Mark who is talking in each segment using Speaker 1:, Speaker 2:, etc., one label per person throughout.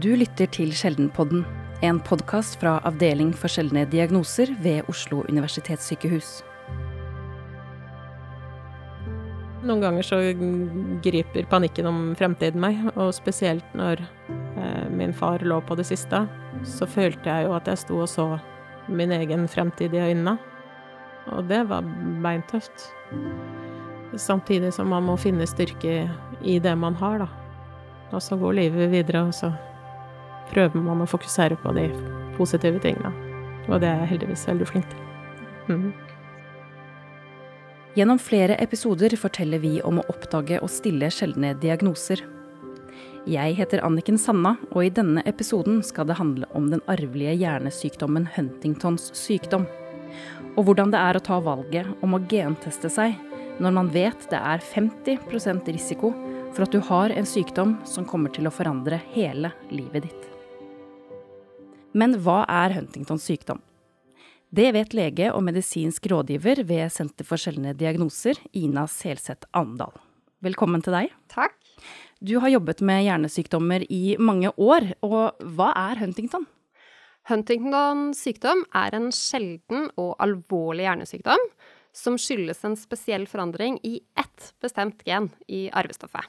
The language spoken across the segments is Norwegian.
Speaker 1: Du lytter til Sjeldenpodden, en podkast fra Avdeling for sjeldne diagnoser ved Oslo universitetssykehus.
Speaker 2: Noen ganger så griper panikken om fremtiden meg, og spesielt når eh, min far lå på det siste, så følte jeg jo at jeg sto og så min egen fremtid i øynene. Og det var beintøft. Samtidig som man må finne styrke i det man har, da. Og så går livet videre, og så prøver man å fokusere på de positive tingene. Og det er jeg heldigvis veldig flink til. Mm.
Speaker 1: Gjennom flere episoder forteller vi om å oppdage og stille sjeldne diagnoser. Jeg heter Anniken Sanna, og i denne episoden skal det handle om den arvelige hjernesykdommen Huntingtons sykdom. Og hvordan det er å ta valget om å genteste seg når man vet det er 50% risiko for at du har en sykdom som kommer til å forandre hele livet ditt. Men hva er Huntingtons sykdom? Det vet lege og medisinsk rådgiver ved Senter for sjeldne diagnoser, Ina Selseth Andal. Velkommen til deg.
Speaker 3: Takk.
Speaker 1: Du har jobbet med hjernesykdommer i mange år, og hva er Huntington?
Speaker 3: Huntington sykdom er en sjelden og alvorlig hjernesykdom som skyldes en spesiell forandring i ett bestemt gen i arvestoffet.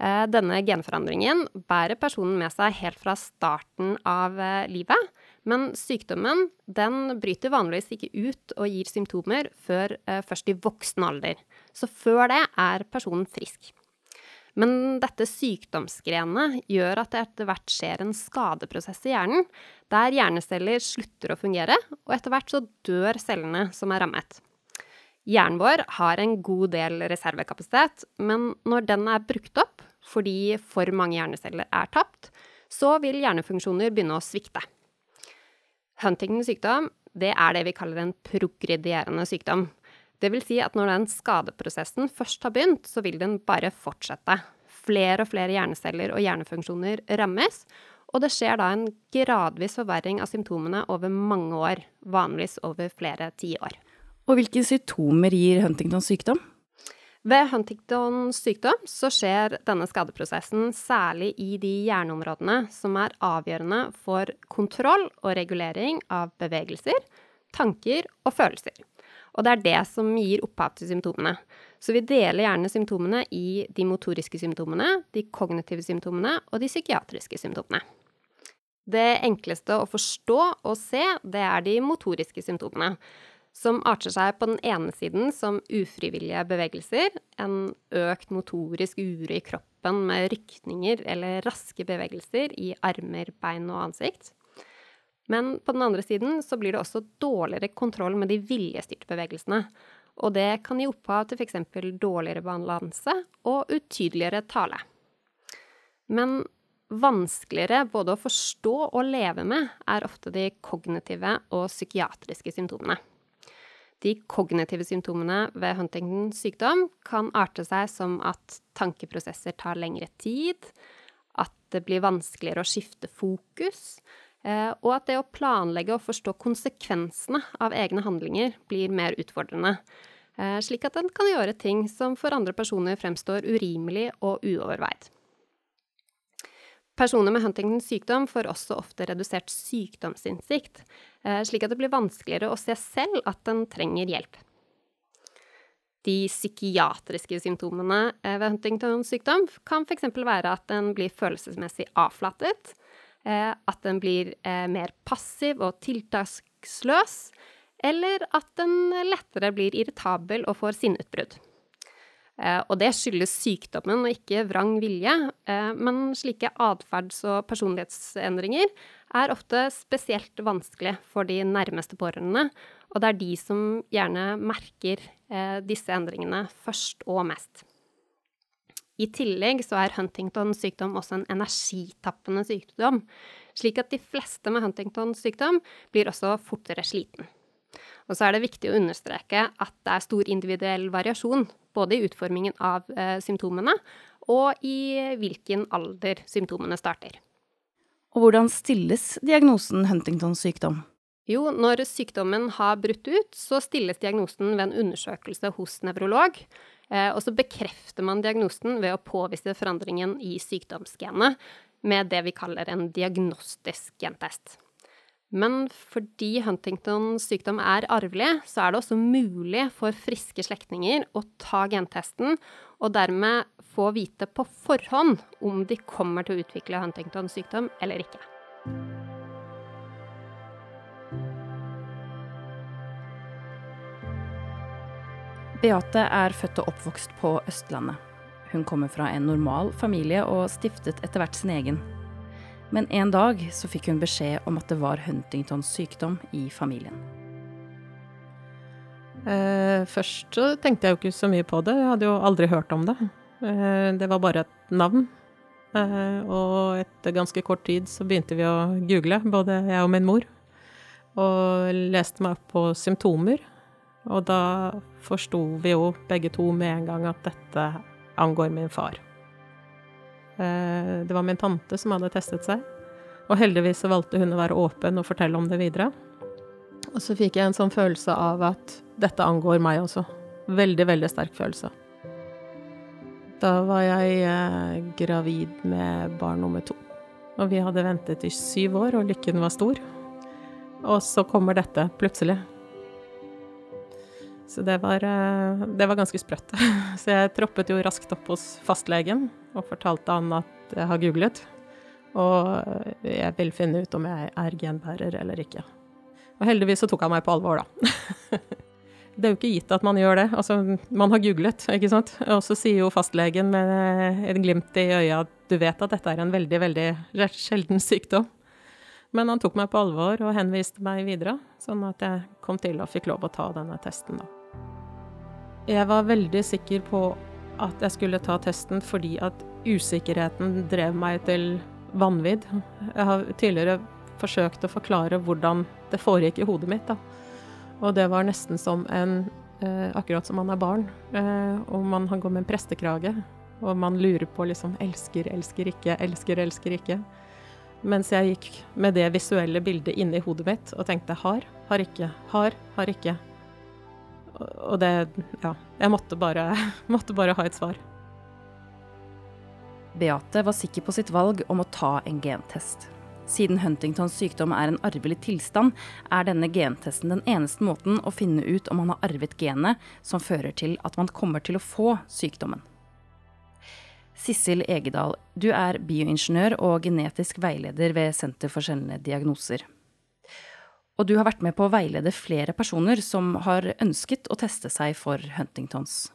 Speaker 3: Eh, denne genforandringen bærer personen med seg helt fra starten av eh, livet, men sykdommen den bryter vanligvis ikke ut og gir symptomer før eh, først i voksen alder. Så før det er personen frisk. Men dette sykdomsgrenet gjør at det etter hvert skjer en skadeprosess i hjernen, der hjerneceller slutter å fungere, og etter hvert så dør cellene som er rammet. Hjernen vår har en god del reservekapasitet, men når den er brukt opp, fordi for mange hjerneceller er tapt, så vil hjernefunksjoner begynne å svikte. Huntingtons sykdom det er det vi kaller en progredierende sykdom. Det vil si at når den skadeprosessen først har begynt, så vil den bare fortsette. Flere og flere hjerneceller og hjernefunksjoner rammes, og det skjer da en gradvis forverring av symptomene over mange år, vanligvis over flere tiår.
Speaker 1: Og hvilke symptomer gir Huntingtons sykdom?
Speaker 3: Ved Huntingtons sykdom så skjer denne skadeprosessen særlig i de hjerneområdene som er avgjørende for kontroll og regulering av bevegelser, tanker og følelser. Og det er det som gir opphav til symptomene. Så vi deler gjerne symptomene i de motoriske symptomene, de kognitive symptomene og de psykiatriske symptomene. Det enkleste å forstå og se, det er de motoriske symptomene som arter seg på den ene siden som ufrivillige bevegelser, en økt motorisk uro i kroppen med rykninger eller raske bevegelser i armer, bein og ansikt. Men på den andre siden så blir det også dårligere kontroll med de viljestyrte bevegelsene. Og det kan gi opphav til f.eks. dårligere balanse og utydeligere tale. Men vanskeligere både å forstå og leve med er ofte de kognitive og psykiatriske symptomene. De kognitive symptomene ved Huntingtons sykdom kan arte seg som at tankeprosesser tar lengre tid, at det blir vanskeligere å skifte fokus, eh, og at det å planlegge og forstå konsekvensene av egne handlinger blir mer utfordrende. Eh, slik at en kan gjøre ting som for andre personer fremstår urimelig og uoverveid. Personer med Huntingtons sykdom får også ofte redusert sykdomsinnsikt, eh, slik at det blir vanskeligere å se selv at den trenger hjelp. De psykiatriske symptomene eh, ved Huntingtons sykdom kan f.eks. være at den blir følelsesmessig avflatet, eh, at den blir mer passiv og tiltaksløs, eller at den lettere blir irritabel og får sinneutbrudd. Eh, og det skyldes sykdommen og ikke vrang vilje. Eh, men slike atferds- og personlighetsendringer er ofte spesielt vanskelig for de nærmeste pårørende, og det er de som gjerne merker eh, disse endringene først og mest. I tillegg så er Huntingtons sykdom også en energitappende sykdom, slik at de fleste med Huntingtons sykdom blir også fortere sliten. Og så er det viktig å understreke at det er stor individuell variasjon, både i utformingen av eh, symptomene og i hvilken alder symptomene starter.
Speaker 1: Og hvordan stilles diagnosen Huntingtons sykdom?
Speaker 3: Jo, når sykdommen har brutt ut, så stilles diagnosen ved en undersøkelse hos nevrolog. Eh, og så bekrefter man diagnosen ved å påvise forandringen i sykdomsgenet med det vi kaller en diagnostisk gentest. Men fordi Huntingtons sykdom er arvelig, så er det også mulig for friske slektninger å ta gentesten, og dermed få vite på forhånd om de kommer til å utvikle Huntingtons sykdom eller ikke.
Speaker 1: Beate er født og oppvokst på Østlandet. Hun kommer fra en normal familie og stiftet etter hvert sin egen. Men en dag så fikk hun beskjed om at det var Huntingtons sykdom i familien.
Speaker 2: Eh, først så tenkte jeg jo ikke så mye på det, jeg hadde jo aldri hørt om det. Eh, det var bare et navn. Eh, og etter ganske kort tid så begynte vi å google, både jeg og min mor. Og leste meg opp på symptomer. Og da forsto vi jo begge to med en gang at dette angår min far. Eh, det var min tante som hadde testet seg, og heldigvis så valgte hun å være åpen og fortelle om det videre. Og så fikk jeg en sånn følelse av at dette angår meg også. Veldig, veldig sterk følelse. Da var jeg eh, gravid med barn nummer to. Og vi hadde ventet i syv år, og lykken var stor. Og så kommer dette plutselig. Så det var, eh, det var ganske sprøtt. Så jeg troppet jo raskt opp hos fastlegen og fortalte han at jeg har googlet. Og jeg vil finne ut om jeg er genbærer eller ikke. Og heldigvis så tok han meg på alvor, da. Det er jo ikke gitt at man gjør det. Altså, man har googlet, ikke sant. Og så sier jo fastlegen med et glimt i øya at du vet at dette er en veldig, veldig sjelden sykdom. Men han tok meg på alvor og henviste meg videre, sånn at jeg kom til og fikk lov å ta denne testen, da. Jeg var veldig sikker på at jeg skulle ta testen fordi at usikkerheten drev meg til vanvidd. Jeg har tidligere forsøkt å forklare hvordan det foregikk i hodet mitt. Da. Og det var nesten som en eh, Akkurat som man er barn, eh, og man går med en prestekrage, og man lurer på liksom elsker, elsker ikke, elsker, elsker ikke. Mens jeg gikk med det visuelle bildet inni hodet mitt og tenkte har, har ikke, har, har ikke. Og det Ja. Jeg måtte bare, måtte bare ha et svar.
Speaker 1: Beate var sikker på sitt valg om å ta en gentest. Siden Huntingtons sykdom er en arvelig tilstand, er denne gentesten den eneste måten å finne ut om man har arvet genet som fører til at man kommer til å få sykdommen. Sissel Egedal, du er bioingeniør og genetisk veileder ved Senter for sjeldne diagnoser. Og du har vært med på å veilede flere personer som har ønsket å teste seg for Huntingtons.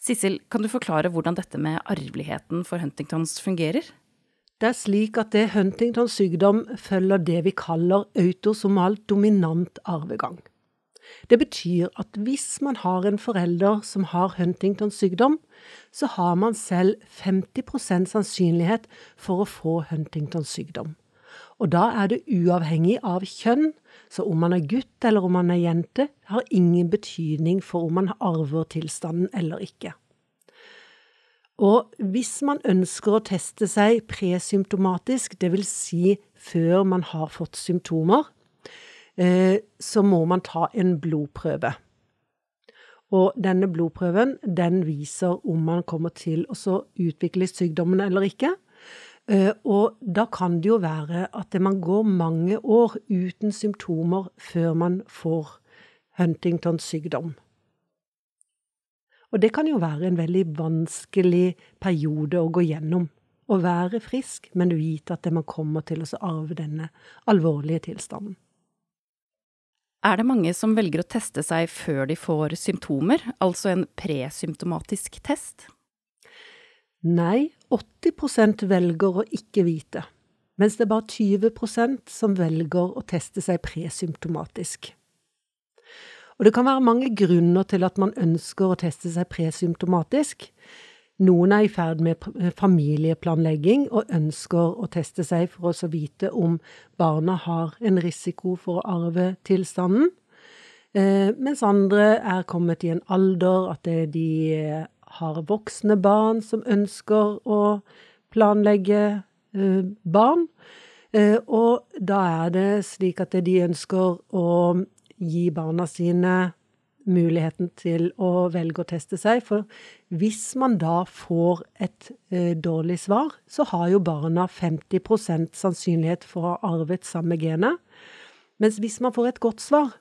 Speaker 1: Sissel, kan du forklare hvordan dette med arveligheten for Huntingtons fungerer?
Speaker 4: Det er slik at det Huntingtons sykdom følger det vi kaller autosomalt dominant arvegang. Det betyr at hvis man har en forelder som har Huntingtons sykdom, så har man selv 50% sannsynlighet for å få Huntingtons sykdom. Og da er det uavhengig av kjønn, så om man er gutt eller om man er jente, har ingen betydning for om man arver tilstanden eller ikke. Og hvis man ønsker å teste seg presymptomatisk, dvs. Si før man har fått symptomer, eh, så må man ta en blodprøve. Og denne blodprøven den viser om man kommer til å utvikle sykdommen eller ikke. Eh, og da kan det jo være at man går mange år uten symptomer før man får Huntingtons sykdom. Og det kan jo være en veldig vanskelig periode å gå gjennom. Å være frisk, men vite at man kommer til å arve denne alvorlige tilstanden.
Speaker 1: Er det mange som velger å teste seg før de får symptomer, altså en presymptomatisk test?
Speaker 4: Nei, 80 velger å ikke vite, mens det er bare 20% som velger å teste seg presymptomatisk. Og det kan være mange grunner til at man ønsker å teste seg presymptomatisk. Noen er i ferd med familieplanlegging og ønsker å teste seg for å vite om barna har en risiko for å arve tilstanden, eh, mens andre er kommet i en alder at de har voksne barn som ønsker å planlegge eh, barn. Eh, og da er det slik at de ønsker å gi barna sine muligheten til å velge å teste seg. For hvis man da får et eh, dårlig svar, så har jo barna 50 sannsynlighet for å ha arvet samme genet. Mens hvis man får et godt svar,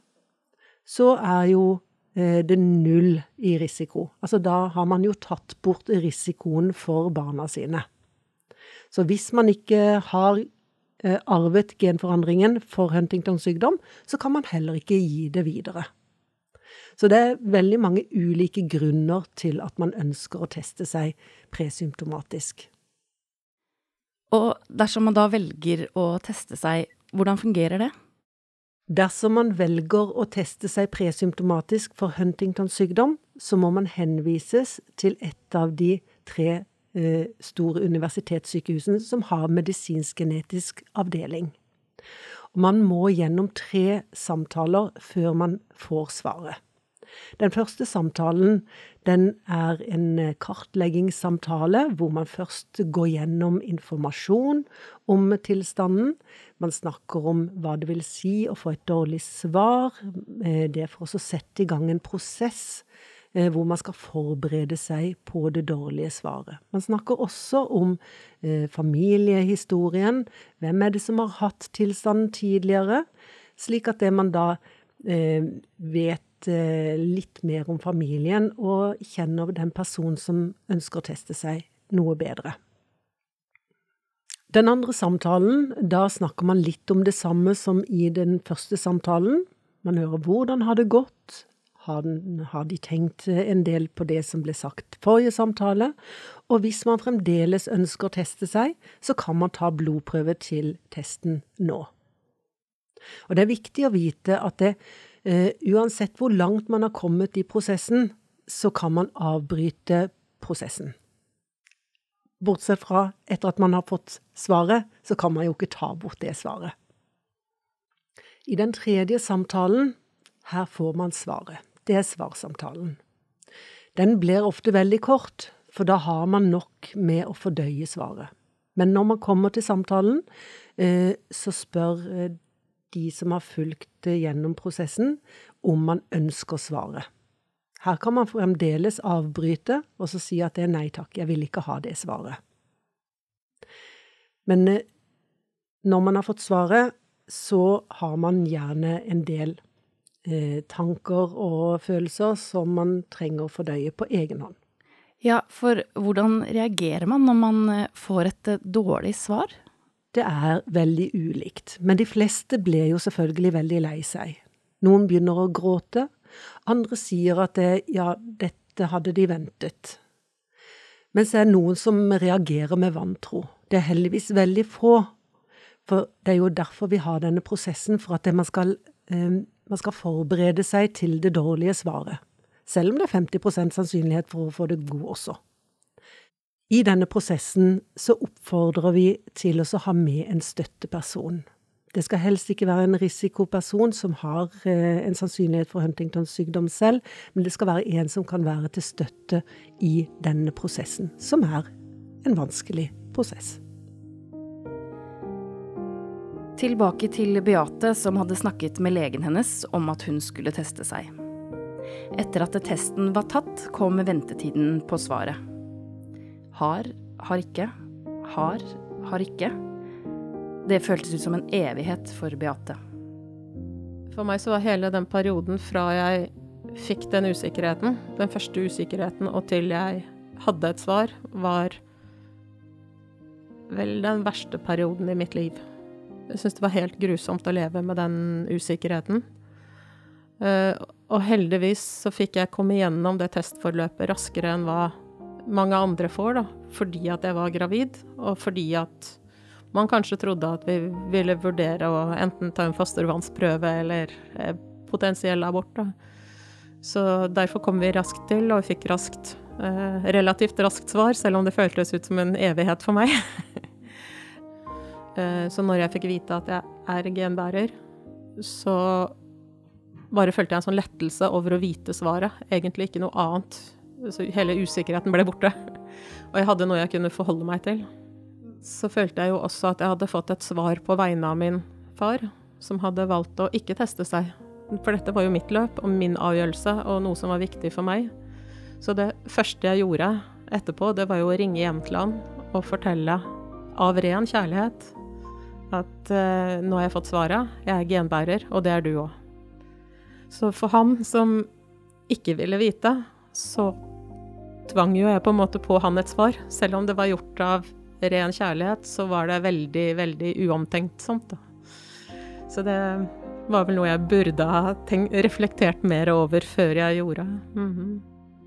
Speaker 4: så er jo det null i risiko. Altså da har man jo tatt bort risikoen for barna sine. Så hvis man ikke har eh, arvet genforandringen for Huntingtons sykdom, så kan man heller ikke gi det videre. Så det er veldig mange ulike grunner til at man ønsker å teste seg presymptomatisk.
Speaker 1: Og dersom man da velger å teste seg, hvordan fungerer det?
Speaker 4: Dersom man velger å teste seg presymptomatisk for Huntingtons sykdom, så må man henvises til et av de tre eh, store universitetssykehusene som har medisinsk-genetisk avdeling. Og man må gjennom tre samtaler før man får svaret. Den første samtalen den er en eh, kartleggingssamtale hvor man først går gjennom informasjon om tilstanden. Man snakker om hva det vil si å få et dårlig svar. Eh, det er for å sette i gang en prosess eh, hvor man skal forberede seg på det dårlige svaret. Man snakker også om familiehistorien. Hvem er det som har hatt tilstanden tidligere? Slik at det man da vet litt mer om familien, og kjenner den personen som ønsker å teste seg, noe bedre. Den andre samtalen, da snakker man litt om det samme som i den første samtalen. Man hører hvordan har det gått, har de tenkt en del på det som ble sagt forrige samtale, og hvis man fremdeles ønsker å teste seg, så kan man ta blodprøve til testen nå. Og det er viktig å vite at det Uh, uansett hvor langt man har kommet i prosessen, så kan man avbryte prosessen. Bortsett fra etter at man har fått svaret, så kan man jo ikke ta bort det svaret. I den tredje samtalen, her får man svaret. Det er svarsamtalen. Den blir ofte veldig kort, for da har man nok med å fordøye svaret. Men når man kommer til samtalen, uh, så spør uh, de som har fulgt gjennom prosessen, om man ønsker svaret. Her kan man fremdeles avbryte og så si at det er nei takk, jeg vil ikke ha det svaret. Men eh, når man har fått svaret, så har man gjerne en del eh, tanker og følelser som man trenger å fordøye på egen hånd.
Speaker 1: Ja, for hvordan reagerer man når man eh, får et dårlig svar?
Speaker 4: Det er veldig ulikt, men de fleste ble jo selvfølgelig veldig lei seg. Noen begynner å gråte, andre sier at det, ja, dette hadde de ventet. Mens det er noen som reagerer med vantro. Det er heldigvis veldig få, for det er jo derfor vi har denne prosessen, for at man skal, eh, man skal forberede seg til det dårlige svaret. Selv om det er 50 sannsynlighet for å få det god også. I denne prosessen så oppfordrer vi til å ha med en støtteperson. Det skal helst ikke være en risikoperson som har eh, en sannsynlighet for Huntingtons sykdom selv, men det skal være en som kan være til støtte i denne prosessen, som er en vanskelig prosess.
Speaker 1: Tilbake til Beate, som hadde snakket med legen hennes om at hun skulle teste seg. Etter at testen var tatt, kom ventetiden på svaret. Har, har ikke. Har, har ikke. Det føltes ut som en evighet for Beate.
Speaker 2: For meg så var hele den perioden fra jeg fikk den usikkerheten, den første usikkerheten, og til jeg hadde et svar, var vel den verste perioden i mitt liv. Jeg syns det var helt grusomt å leve med den usikkerheten. Uh, og heldigvis så fikk jeg komme gjennom det testforløpet raskere enn hva mange andre får, da, fordi at jeg var gravid, og fordi at man kanskje trodde at vi ville vurdere å enten ta en fostervannsprøve eller eh, potensiell abort. Da. Så derfor kom vi raskt til, og fikk raskt, eh, relativt raskt svar, selv om det føltes ut som en evighet for meg. eh, så når jeg fikk vite at jeg er genbærer, så bare følte jeg en sånn lettelse over å vite svaret. Egentlig ikke noe annet så hele usikkerheten ble borte. Og jeg hadde noe jeg kunne forholde meg til. Så følte jeg jo også at jeg hadde fått et svar på vegne av min far, som hadde valgt å ikke teste seg For dette var jo mitt løp og min avgjørelse og noe som var viktig for meg. Så det første jeg gjorde etterpå, det var jo å ringe hjem til han og fortelle av ren kjærlighet at eh, nå har jeg fått svaret, jeg er genbærer, og det er du òg. Så for ham som ikke ville vite, så tvang jo jeg på en måte på han et svar. Selv om det var gjort av ren kjærlighet, så var det veldig, veldig uomtenksomt. Da. Så det var vel noe jeg burde ha tenkt, reflektert mer over før jeg gjorde. Mm -hmm.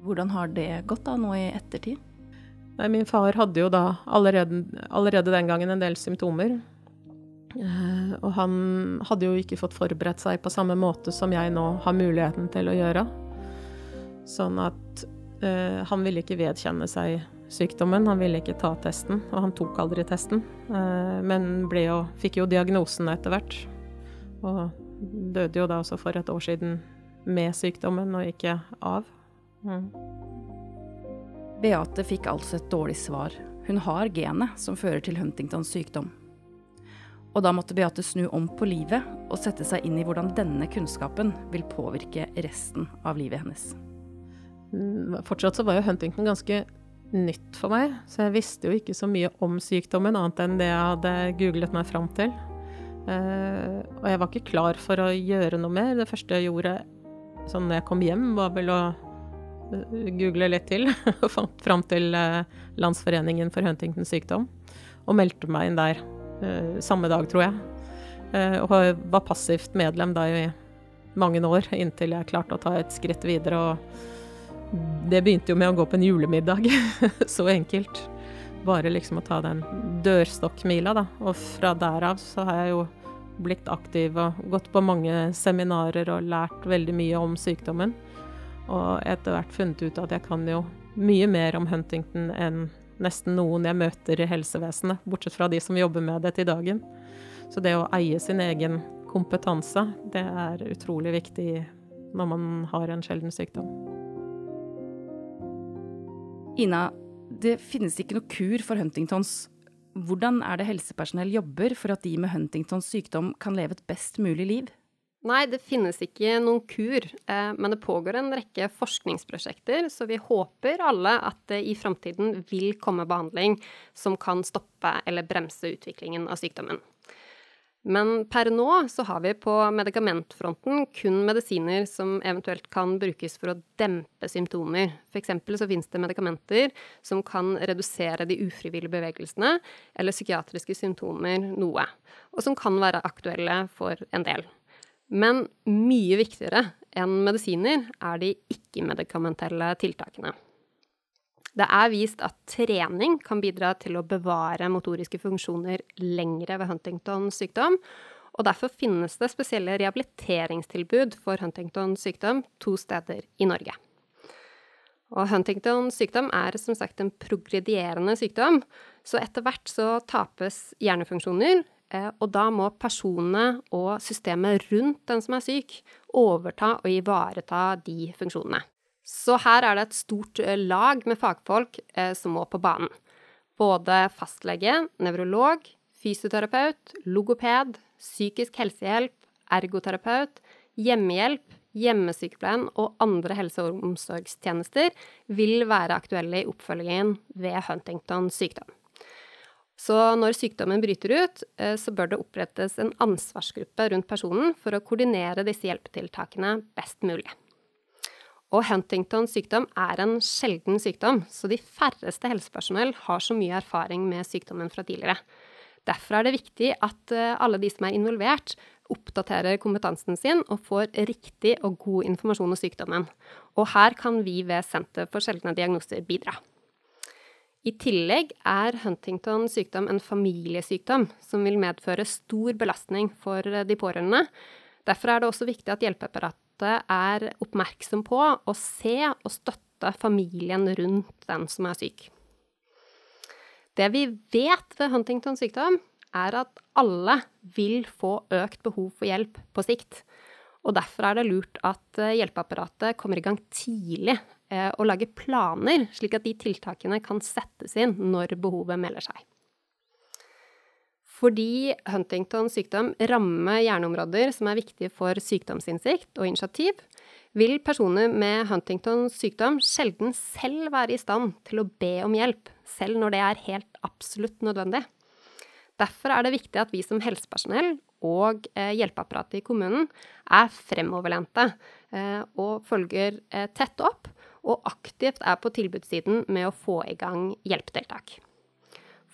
Speaker 1: Hvordan har det gått da, nå i ettertid?
Speaker 2: Nei, min far hadde jo da allerede, allerede den gangen en del symptomer. Uh, og han hadde jo ikke fått forberedt seg på samme måte som jeg nå har muligheten til å gjøre. Sånn at eh, han ville ikke vedkjenne seg sykdommen. Han ville ikke ta testen, og han tok aldri testen. Uh, men jo, fikk jo diagnosen etter hvert. Og døde jo da også for et år siden med sykdommen, og ikke av. Mm.
Speaker 1: Beate fikk altså et dårlig svar. Hun har genet som fører til Huntingtons sykdom. Og da måtte Beate snu om på livet og sette seg inn i hvordan denne kunnskapen vil påvirke resten av livet hennes.
Speaker 2: Mm, fortsatt så var jo Huntington ganske nytt for meg, så jeg visste jo ikke så mye om sykdommen, annet enn det jeg hadde googlet meg fram til. Uh, og jeg var ikke klar for å gjøre noe mer. Det første jeg gjorde sånn når jeg kom hjem, var vel å uh, google litt til. og fant fram til uh, Landsforeningen for Huntingtons sykdom. Og meldte meg inn der samme dag, tror jeg. og var passivt medlem da i mange år, inntil jeg klarte å ta et skritt videre. Og det begynte jo med å gå på en julemiddag. Så enkelt. Bare liksom å ta den dørstokkmila, da. Og fra derav så har jeg jo blitt aktiv og gått på mange seminarer og lært veldig mye om sykdommen. Og etter hvert funnet ut at jeg kan jo mye mer om Huntington enn nesten noen jeg møter i helsevesenet, bortsett fra de som jobber med det til dagen. Så det å eie sin egen kompetanse, det er utrolig viktig når man har en sjelden sykdom.
Speaker 1: Ina, det finnes ikke noe kur for Huntingtons. Hvordan er det helsepersonell jobber for at de med Huntingtons sykdom kan leve et best mulig liv?
Speaker 3: Nei, det finnes ikke noen kur, eh, men det pågår en rekke forskningsprosjekter, så vi håper alle at det i framtiden vil komme behandling som kan stoppe eller bremse utviklingen av sykdommen. Men per nå så har vi på medikamentfronten kun medisiner som eventuelt kan brukes for å dempe symptomer. F.eks. så finnes det medikamenter som kan redusere de ufrivillige bevegelsene eller psykiatriske symptomer noe, og som kan være aktuelle for en del. Men mye viktigere enn medisiner er de ikke-medikamentelle tiltakene. Det er vist at trening kan bidra til å bevare motoriske funksjoner lengre ved Huntingtons sykdom, og derfor finnes det spesielle rehabiliteringstilbud for Huntingtons sykdom to steder i Norge. Og Huntingtons sykdom er som sagt en progredierende sykdom, så etter hvert så tapes hjernefunksjoner, eh, og da må personene og systemet rundt den som er syk, overta og ivareta de funksjonene. Så her er det et stort eh, lag med fagfolk eh, som må på banen. Både fastlege, nevrolog, fysioterapeut, logoped, psykisk helsehjelp, ergoterapeut, hjemmehjelp, hjemmesykepleien og andre helse- og omsorgstjenester vil være aktuelle i oppfølgingen ved Huntington sykdom. Så når sykdommen bryter ut, eh, så bør det opprettes en ansvarsgruppe rundt personen for å koordinere disse hjelpetiltakene best mulig. Og Huntingtons sykdom er en sjelden sykdom, så de færreste helsepersonell har så mye erfaring med sykdommen fra tidligere. Derfor er det viktig at eh, alle de som er involvert, oppdaterer kompetansen sin og får riktig og god informasjon om sykdommen. Og her kan vi ved Senter for sjeldne diagnoser bidra. I tillegg er Huntington sykdom en familiesykdom som vil medføre stor belastning for de pårørende. Derfor er det også viktig at hjelpeapparatet måte er oppmerksom på å se og støtte familien rundt den som er syk. Det vi vet ved Huntingtons sykdom, er at alle vil få økt behov for hjelp på sikt. Og derfor er det lurt at eh, hjelpeapparatet kommer i gang tidlig eh, og lager planer, slik at de tiltakene kan settes inn når behovet melder seg. Fordi Huntingtons sykdom rammer hjerneområder som er viktige for sykdomsinnsikt og initiativ, vil personer med Huntingtons sykdom sjelden selv være i stand til å be om hjelp, selv når det er helt absolutt nødvendig. Derfor er det viktig at vi som helsepersonell og eh, hjelpeapparatet i kommunen er fremoverlente eh, og følger eh, tett opp, og aktivt er på tilbudssiden med å få i gang hjelpetiltak.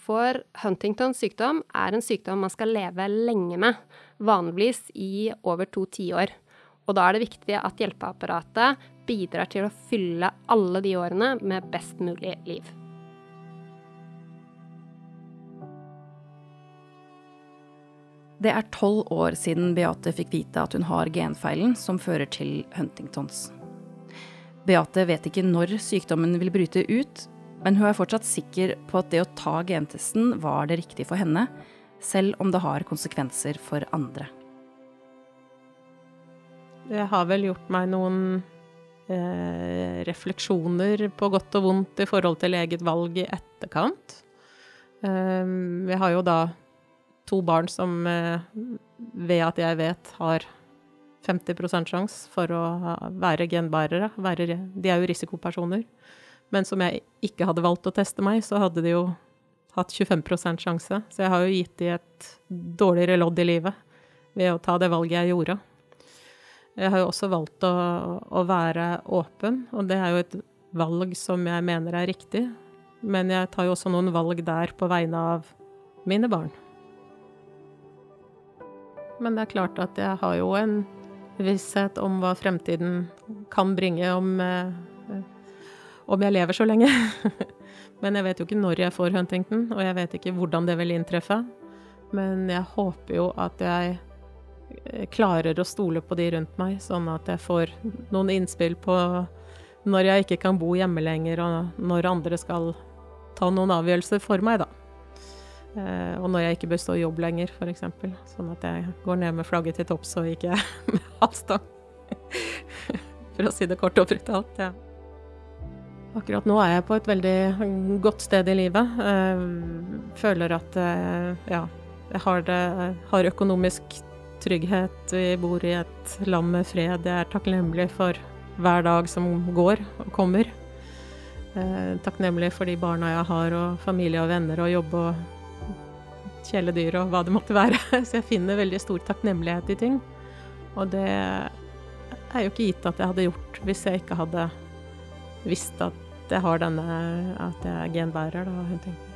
Speaker 3: For Huntingtons sykdom er en sykdom man skal leve lenge med, vanligvis i over to tiår. Og da er det viktig at hjelpeapparatet bidrar til å fylle alle de årene med best mulig liv.
Speaker 1: Det er tolv år siden Beate fikk vite at hun har genfeilen som fører til Huntingtons. Beate vet ikke når sykdommen vil bryte ut, men hun er fortsatt sikker på at det å ta gentesten var det riktige for henne, selv om det har konsekvenser for andre.
Speaker 2: Det har vel gjort meg noen eh, refleksjoner på godt og vondt i forhold til eget valg i etterkant. Eh, jeg har jo da to barn som eh, ved at jeg vet har 50 sjanse for å være genbærere. Være, de er jo risikopersoner. Men som jeg ikke hadde valgt å teste meg, så hadde de jo hatt 25% sjanse. Så jeg har jo gitt de et dårligere lodd i livet ved å ta det valget jeg gjorde. Jeg har jo også valgt å, å være åpen, og det er jo et valg som jeg mener er riktig. Men jeg tar jo også noen valg der på vegne av mine barn. Men det er klart at jeg har jo en visshet om hva fremtiden kan bringe om, eh, om jeg lever så lenge. Men jeg vet jo ikke når jeg får Huntington, og jeg vet ikke hvordan det vil inntreffe. Men jeg håper jo at jeg eh, klarer å stole på de rundt meg, sånn at jeg får noen innspill på når jeg ikke kan bo hjemme lenger, og når andre skal ta noen avgjørelser for meg, da. Eh, og når jeg ikke bør stå i jobb lenger, f.eks. Sånn at jeg går ned med flagget til topps og ikke med avstand. For å si det kort og brutalt, ja. Akkurat nå er jeg på et veldig godt sted i livet. Eh, føler at eh, ja, jeg har, det, har økonomisk trygghet. Vi bor i et land med fred. Jeg er takknemlig for hver dag som går og kommer. Takknemlig for de barna jeg har, og familie og venner og jobb og kjæledyr og hva det måtte være. Så jeg finner veldig stor takknemlighet i ting. Og det er jo ikke gitt at jeg hadde gjort hvis jeg ikke hadde visst at jeg har denne At jeg er genbærer, da, Huntington.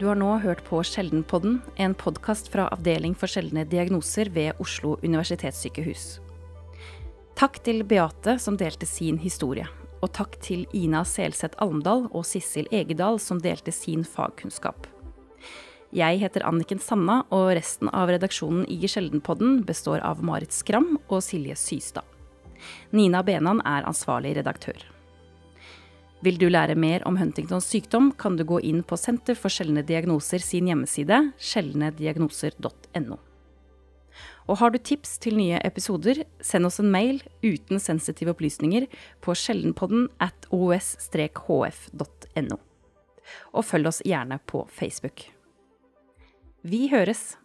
Speaker 1: Du har nå hørt på Sjeldenpodden, en podkast fra Avdeling for sjeldne diagnoser ved Oslo universitetssykehus. Takk til Beate som delte sin historie. Og takk til Ina Selseth Almdal og Sissel Egedal som delte sin fagkunnskap. Jeg heter Anniken Sanna, og resten av redaksjonen i Sjeldenpodden består av Marit Skram og Silje Systad. Nina Benan er ansvarlig redaktør. Vil du lære mer om Huntingtons sykdom, kan du gå inn på Senter for sjeldne diagnoser sin hjemmeside sjeldnediagnoser.no. Og har du tips til nye episoder, send oss en mail uten sensitive opplysninger på sjeldenpodden at os-hf.no. Og følg oss gjerne på Facebook. Vi høres!